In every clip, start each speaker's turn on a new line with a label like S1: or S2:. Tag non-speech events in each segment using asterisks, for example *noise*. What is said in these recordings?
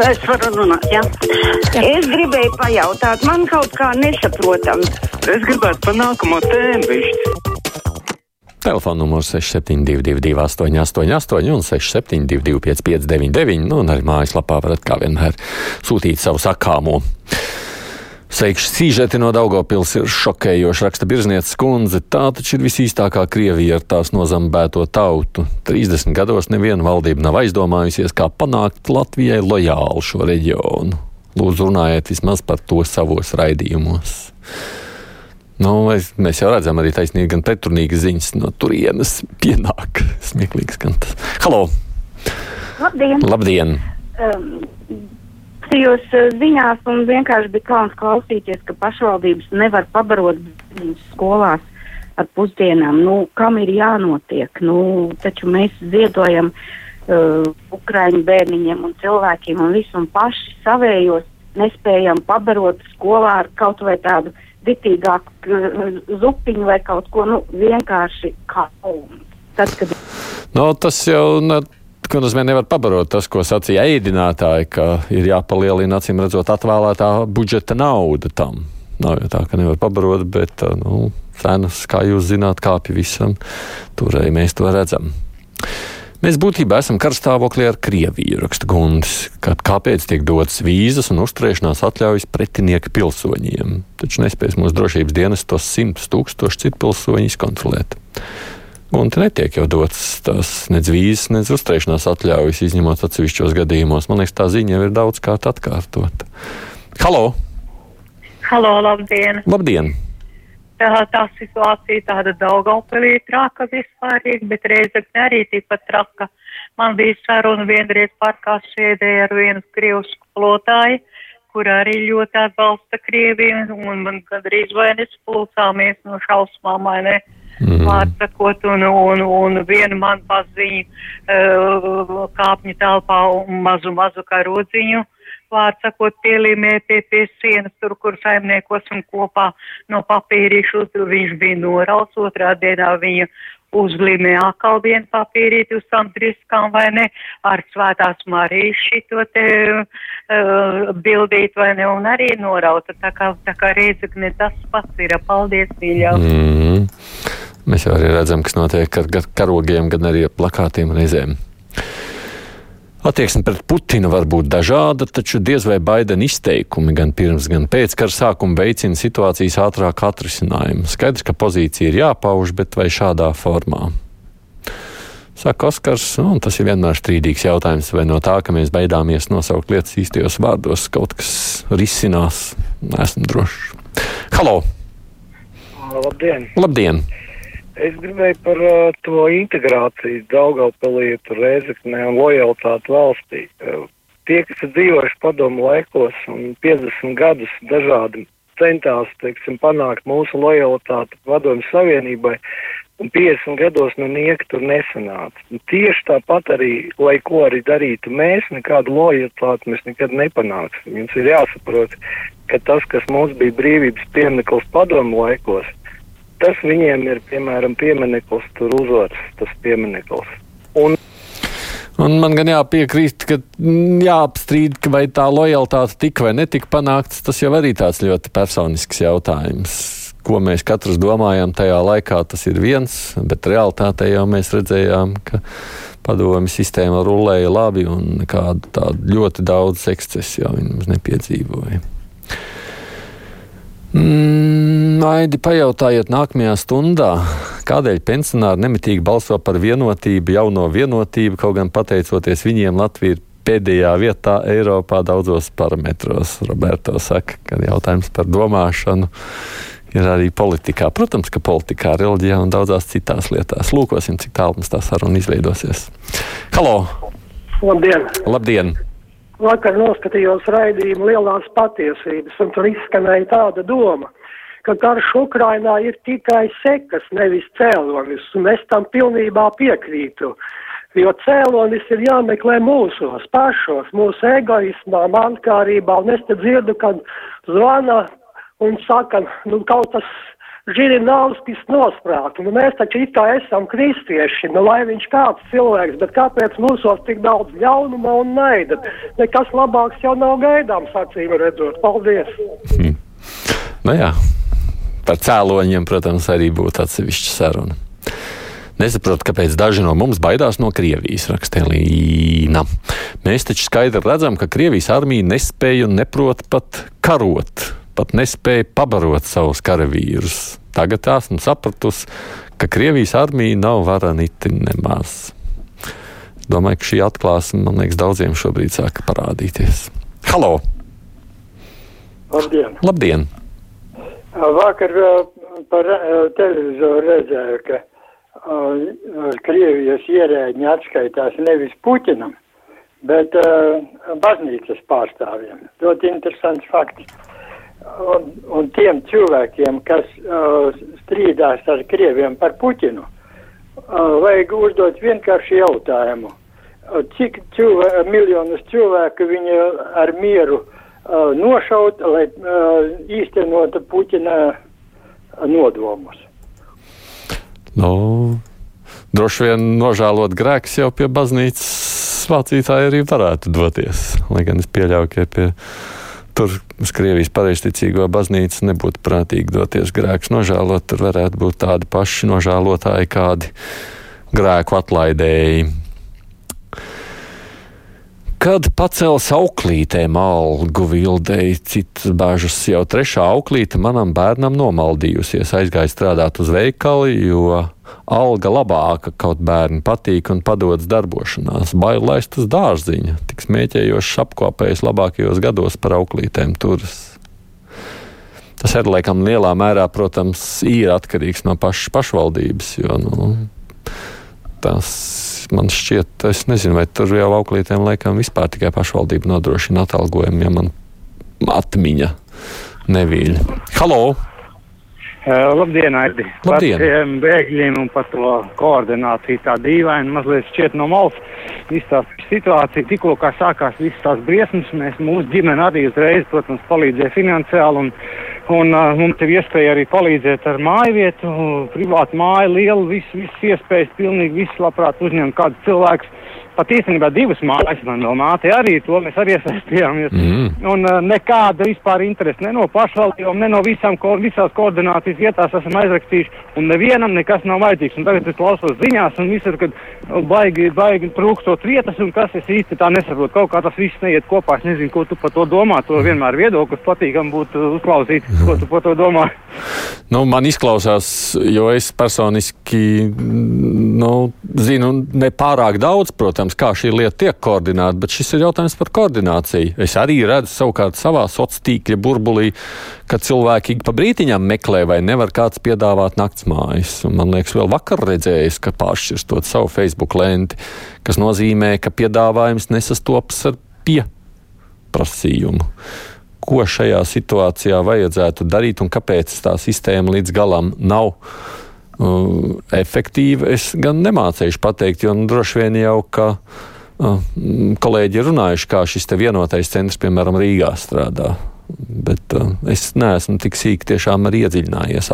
S1: Es varu runāt, jā. jā. Es gribēju pajautāt, man kaut kā nesaprotam.
S2: Es gribētu pa nākamo tēmu višķi.
S3: Telefona numurs 6722, 888, un 672, 559, nu, un arī mājaslapā varat kā vienmēr sūtīt savu sakāmo. Seikšu sīžeti no Daugopils ir šokējoši, raksta Birznieces kundze. Tā taču ir visīstākā Krievija ar tās nozambēto tautu. 30 gados neviena valdība nav aizdomājusies, kā panākt Latvijai lojālu šo reģionu. Lūdzu, runājiet vismaz par to savos raidījumos. Nu, es, mēs jau redzam, arī taisnīgi gan pretrunīgas ziņas no turienes pienāk. Smieklīgs gan tas. Halo!
S1: Labdien!
S3: Labdien.
S1: Um, Jūs ziņās un vienkārši bija kauns klausīties, ka pašvaldības nevar pabarot viņus skolās ar pusdienām. Nu, kam ir jānotiek? Nu, taču mēs ziedojam uh, Ukraiņu bērniņiem un cilvēkiem un visu un paši savējos nespējam pabarot skolā ar kaut vai tādu ditīgāku uh, zupiņu vai kaut ko, nu, vienkārši kā. Tad, kad...
S3: No, tas jau ne, ko nozīmē nevar pabarot tas, ko sacīja ēdinātāji, ka ir jāpalielina, acīm redzot, atvēlētā budžeta nauda tam. Nav jau tā, ka nevar pabarot, bet nu, cenas, kā jūs zināt, kāpja visam. Tur arī mēs to redzam. Mēs būtībā esam karstāvoklī ar Krieviju, raksta Gundis. Kāpēc tiek dotas vīzas un uzturēšanās atļaujas pretinieka pilsoņiem? Taču nespēs mūsu drošības dienas tos simtus tūkstošus citu pilsoņu izkontrolēt. Un te netiek jau dots tās nec vīzes, nec uzturēšanās atļaujas, izņemot atsevišķos gadījumos. Man liekas, tā ziņa jau ir daudz kārt atkārtota. Halo!
S4: Halo, labdien!
S3: Labdien!
S4: Tā, tā situācija tāda daugaupelī traka vispārīgi, bet reizekne arī tikpat traka. Man bija saruna vienreiz parkā sēdēja ar vienu krievu skolotāju, kur arī ļoti atbalsta Krieviju, un man gandrīz vai nespulcāmies no šausmām, vai ne? Mm. Vārdsakot, un, un, un vienu man paziņu uh, kāpņu telpā un mazu, mazu karodziņu. Vārdsakot, pielīmē pie, sienas, tur, kur saimniekos un kopā no papīrīšu, viņš bija norauts, otrā dienā viņa uzlīmē atkal vienu papīrīti uz tām driskām vai ne, ar svētās Marijas šito te uh, bildīt vai ne, un arī norauta, tā kā, tā kā reizekne tas pats ir, paldies, mīļā.
S3: Mm. Mēs jau arī redzam, kas notiek ar karogiem, gan arī ar plakātiem reizēm. Attieksme pret Putinu var būt dažāda, taču diez vai Baidena izteikumi gan pirms, gan pēc kara sākuma veicina situācijas ātrāku atrisinājumu. Skaidrs, ka pozīcija ir jāpauž, bet vai šādā formā? Saka Oskars, nu, un tas ir vienmēr strīdīgs jautājums, vai no tā, ka mēs baidāmies nosaukt lietas īstajos vārdos, kaut kas risinās. Esmu drošs. Halo!
S5: Labdien!
S3: Labdien.
S5: Es gribēju par uh, to integrāciju Daugaupilī, tur Reizeknē un lojalitāti valstī. Uh, tie, kas ir dzīvojuši padomu laikos un 50 gadus dažādi centās, teiksim, panākt mūsu lojalitāti padomu savienībai, un 50 gados nu nieka tur nesanāca. Tieši tāpat arī, lai ko arī darītu mēs, nekādu lojalitāti mēs nekad nepanāksim. Jums ir jāsaprot, ka tas, kas mums bija brīvības piemineklis padomu laikos, tas viņiem ir, piemēram, piemineklis, tur uzvaras tas piemineklis. Un
S3: Un man gan jāpiekrīt, ka mm, jāapstrīd, vai tā lojalitāte tika vai netika panākts, tas jau arī tāds ļoti personisks jautājums. Ko mēs katrs domājam tajā laikā, tas ir viens, bet realitātē jau mēs redzējām, ka padomju sistēma rulēja labi un nekādu tādu ļoti daudz ekscesu jau viņi mums nepiedzīvoja. Mm, Aidi, pajautājiet nākamajā stundā, kādēļ pensionāri nemitīgi balso par vienotību, jauno vienotību, kaut gan pateicoties viņiem Latvija ir pēdējā vietā Eiropā daudzos parametros. Roberto saka, ka jautājums par domāšanu ir arī politikā. Protams, ka politikā, reliģijā un daudzās citās lietās. Lūkosim, cik tālu mums tā saruna izveidosies. Halo!
S6: Labdien!
S3: Labdien!
S6: vakar noskatījos raidījumu lielās patiesības, un tur izskanēja tāda doma, ka karš Ukrainā ir tikai sekas, nevis cēlonis, un es tam pilnībā piekrītu. Jo cēlonis ir jāmeklē mūsos pašos, mūsu egoismā, mankārībā, un es te dzirdu, kad zvana un saka, nu kaut tas Žirinovskis nosprātu. Nu, mēs taču it kā esam kristieši, nu, lai viņš kāds cilvēks, bet kāpēc mūsos tik daudz ļaunuma un naida? Nekas labāks jau nav gaidāms, acīm redzot. Paldies!
S3: Hmm. Nu jā, par cēloņiem, protams, arī būtu atsevišķa saruna. Nesaprotu, kāpēc daži no mums baidās no Krievijas, raksta Līna. Mēs taču skaidri redzam, ka Krievijas armija nespēja un neprot pat karot, pat nespēja pabarot savus karavīrus. Tagad esmu sapratusi, ka Krievijas armija nav varaniti nemaz. Domāju, ka šī atklāsme, man liekas, daudziem šobrīd sāka parādīties. Halo!
S7: Labdien!
S3: Labdien.
S7: Vakar par televizoru redzēju, ka uh, Krievijas ierēģi atskaitās nevis Puķinam, bet uh, baznīcas pārstāvjiem. Ļoti interesants fakts. Un, un tiem cilvēkiem, kas strīdās ar Krieviem par Puķinu, uh, vajag uzdot vienkārši jautājumu. Cik cilvē, miljonus cilvēku viņi ar mieru uh, nošaut, lai uh, īstenotu Puķina nodomus?
S3: Nu, droši vien nožēlot grēkus jau pie baznīcas mācītāji arī varētu doties. Lai gan es pieļauju, ka pie tur uz Krievijas pareizticīgo baznīcu nebūtu prātīgi doties grēkus nožēlot. Tur varētu būt tādi paši nožēlotāji, kādi grēku atlaidēji. Kad pacels auklītēm algu vildēji, citas bažas jau trešā auklīte manam bērnam nomaldījusies, aizgāja strādāt uz veikali, jo alga labāka, kaut bērni patīk un padodas darbošanās. Bail laist uz dārziņa, tik smieķējošs apkopējs labākajos gados par auklītēm turas. Tas ir laikam lielā mērā, protams, ir atkarīgs no pašas pašvaldības, jo nu, tas man šķiet, es nezinu, vai tur jau auklītēm laikam vispār tikai pašvaldība nodrošina atalgojumu, ja man atmiņa nevīļ. Halo!
S8: Uh, labdien, Aidi!
S3: Labdien!
S8: Par tiem bēgļiem un par to koordināciju tā dīvaini mazliet šķiet no malas. Viss tā situācija tikko kā sākās visas tās briesmas, mēs mūsu ģimene arī uzreiz, protams, palīdzēja finansiāli un, un uh, mums ir iespēja arī palīdzēt ar māju vietu, privātu māju, lielu, visu, visu iespējas, pilnīgi visu labprāt uzņemt kādu cilvēku pat īstenībā divas mājas, man vēl māte arī to mēs arī iesaistījāmies. Mm. Un uh, nekāda vispār interese ne no pašvaldībām, ne no visām, ko, visās koordinācijas vietās esam aizrakstījuši, un nevienam nekas nav vajadzīgs. Un tagad es klausos ziņās, un visur, kad baigi, baigi trūkstot vietas, un kas es īsti tā nesaprotu. Kaut kā tas viss neiet kopā. Es nezinu, ko tu par to domā. To vienmēr viedoklis patīkam būtu uzklausīt, ko tu par to domā.
S3: Nu, man izklausās, jo es personiski nu, zinu nepārāk daudz, protams protams, kā šī lieta tiek koordinēta, bet šis ir jautājums par koordināciju. Es arī redzu savukārt savā sociālā tīkla burbulī, ka cilvēki pa brītiņām meklē, vai nevar kāds piedāvāt naktsmājas. Un man liekas, vēl vakar redzējis, ka pāršķirstot savu Facebook lenti, kas nozīmē, ka piedāvājums nesastopas ar pieprasījumu ko šajā situācijā vajadzētu darīt un kāpēc tā sistēma līdz galam nav uh, efektīva, es gan nemācīšu pateikt, jo nu, droši vien jau, ka uh, kolēģi ir runājuši, kā šis vienotais centrs, piemēram, Rīgā strādā. Bet uh, es neesmu tik sīki tiešām arī iedziļinājies,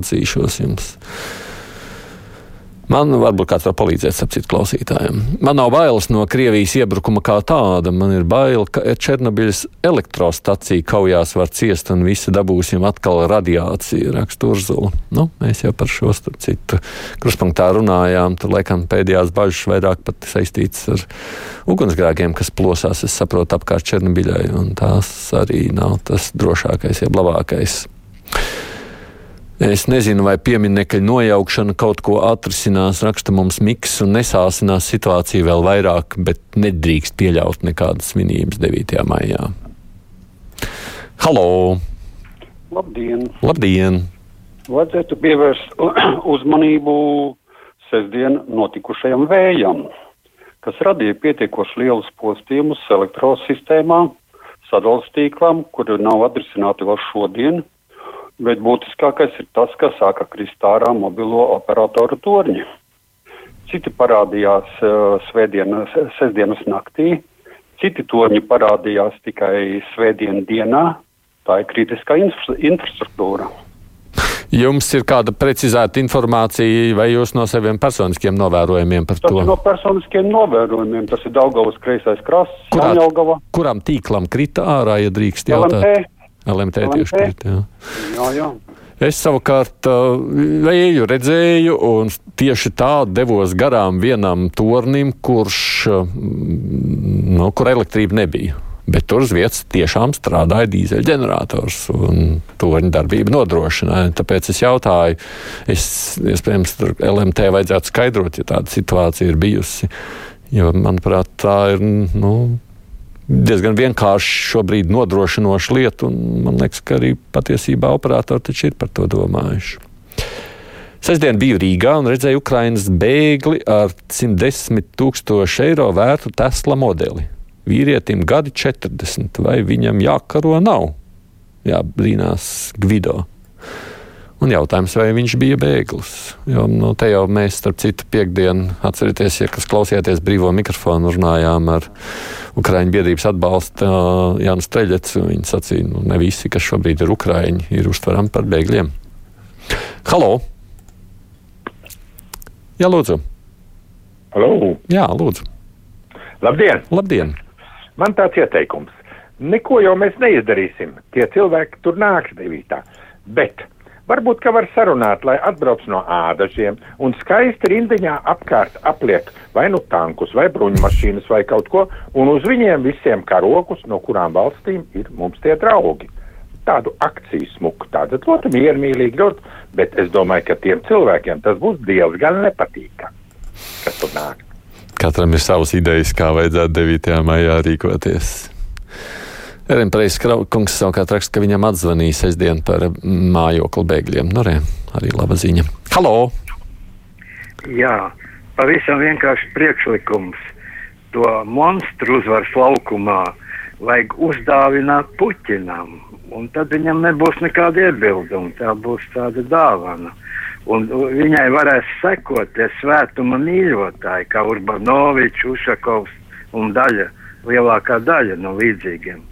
S3: atzīšos jums. Man varbūt kāds var palīdzēt, sapcīt klausītājiem. Man nav bailes no Krievijas iebrukuma kā tāda. Man ir bail, ka Černobiļas elektrostacija kaujās var ciest un visi dabūsim atkal radiāciju, raksta Urzula. Nu, mēs jau par šo starp citu kruspunktā runājām. Tur laikam pēdējās bažas vairāk pat saistītas ar ugunsgrēkiem, kas plosās, es saprotu, apkārt Černobiļai, un tās arī nav tas drošākais, jeb labākais. Es nezinu, vai pieminiekļa nojaukšana kaut ko atrisinās, raksta mums Miks un nesāsinās situāciju vēl vairāk, bet nedrīkst pieļaut nekādas svinības 9. maijā. Halo!
S9: Labdien!
S3: Labdien.
S9: Vajadzētu pievērst *clears throat* uzmanību sestdien notikušajam vējam, kas radīja pietiekoši lielus postījumus elektrosistēmā, sadalījuma tīklām, kuri nav atrisināti vēl šodien bet būtiskākais ir tas, ka sāka krist ārā mobilo operatoru torņi. Citi parādījās uh, svētdienas, sestdienas naktī, citi torņi parādījās tikai svētdienas dienā. Tā ir kritiskā infrastruktūra.
S3: Jums ir kāda precizēta informācija vai jūs no saviem personiskiem novērojumiem par
S9: Tas
S3: to?
S9: no personiskiem novērojumiem. Tas ir Daugavas kreisais krasts,
S3: Kurā-
S9: Jaunjelgava,
S3: Kuram tīklam krita ārā, ja drīkst jautāt?
S9: LMT.
S3: LMT tieši
S9: LMT.
S3: krita, jā.
S9: Jā, jā.
S3: Es savukārt vēju redzēju un tieši tā devos garām vienam tornim, kurš, uh, nu, kur elektrība nebija. Bet tur uz vietas tiešām strādāja dīzeļģenerators un torņa darbība nodrošināja. Tāpēc es jautāju, es, iespējams, tur LMT vajadzētu skaidrot, ja tāda situācija ir bijusi. Jo, manuprāt, tā ir nu, diezgan vienkārši šobrīd nodrošinoša lieta, un man liekas, ka arī patiesībā operatori taču ir par to domājuši. Sestdien biju Rīgā un redzēju Ukraiņas bēgli ar 110 tūkstošu eiro vērtu Tesla modeli. Vīrietim gadi 40, vai viņam jākaro nav? Jā, brīnās Gvido. Un jautājums, vai viņš bija bēglis? Jo nu, te jau mēs, starp citu, piekdienu, atcerieties, ja kas klausījāties brīvo mikrofonu, runājām ar Ukrāņu biedrības atbalstu uh, Jānu Streļets. Viņa sacīja, nu, ne visi, kas šobrīd ir Ukrāņi, ir uztverami par bēgļiem. Halo! Jā, lūdzu!
S10: Halo!
S3: Jā, lūdzu!
S10: Labdien!
S3: Labdien!
S10: Man tāds ieteikums. Neko jau mēs neizdarīsim. Tie cilvēki tur nāks devītā. Bet varbūt, ka var sarunāt, lai atbrauc no ādažiem un skaisti rindiņā apkārt apliek vai nu tankus, vai bruņmašīnas, vai kaut ko, un uz viņiem visiem karokus, no kurām valstīm ir mums tie draugi. Tādu akciju smuku, tādu ļoti miermīlīgi, ļoti, bet es domāju, ka tiem cilvēkiem tas būs diezgan nepatīkami, kas tur nāk.
S3: Katram ir savas idejas, kā vajadzētu 9. maijā rīkoties. Rēmpreis kungs savukārt raksta, ka viņam atzvanīja sestdien par mājokli bēgļiem. Nu, re, arī laba ziņa. Halo!
S11: Jā, pavisam vienkārši priekšlikums. To monstru uzvaras laukumā vajag uzdāvināt Puķinam, un tad viņam nebūs nekāda iebilduma. Tā būs tāda dāvana. Un viņai varēs sekot tie svētuma mīļotāji, kā Urbanovičs, Ušakovs un daļa, lielākā daļa no līdzīgiem.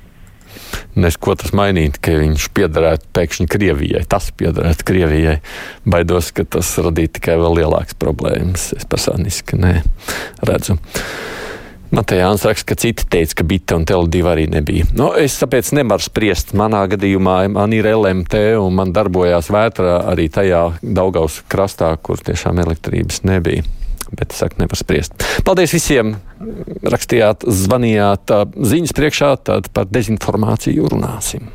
S3: Nes ko tas mainītu, ka viņš piederētu pēkšņi Krievijai. Tas piederētu Krievijai. Baidos, ka tas radītu tikai vēl lielākas problēmas. Es personiski nē, redzu. Matejāns raksta, ka citi teica, ka Bita un Tele2 arī nebija. Nu, es tāpēc nevaru spriest. Manā gadījumā man ir LMT un man darbojās vētrā arī tajā Daugaus krastā, kur tiešām elektrības nebija. Bet es saku, nevar spriest. Paldies visiem! Rakstījāt, zvanījāt ziņas priekšā, tad par dezinformāciju runāsim.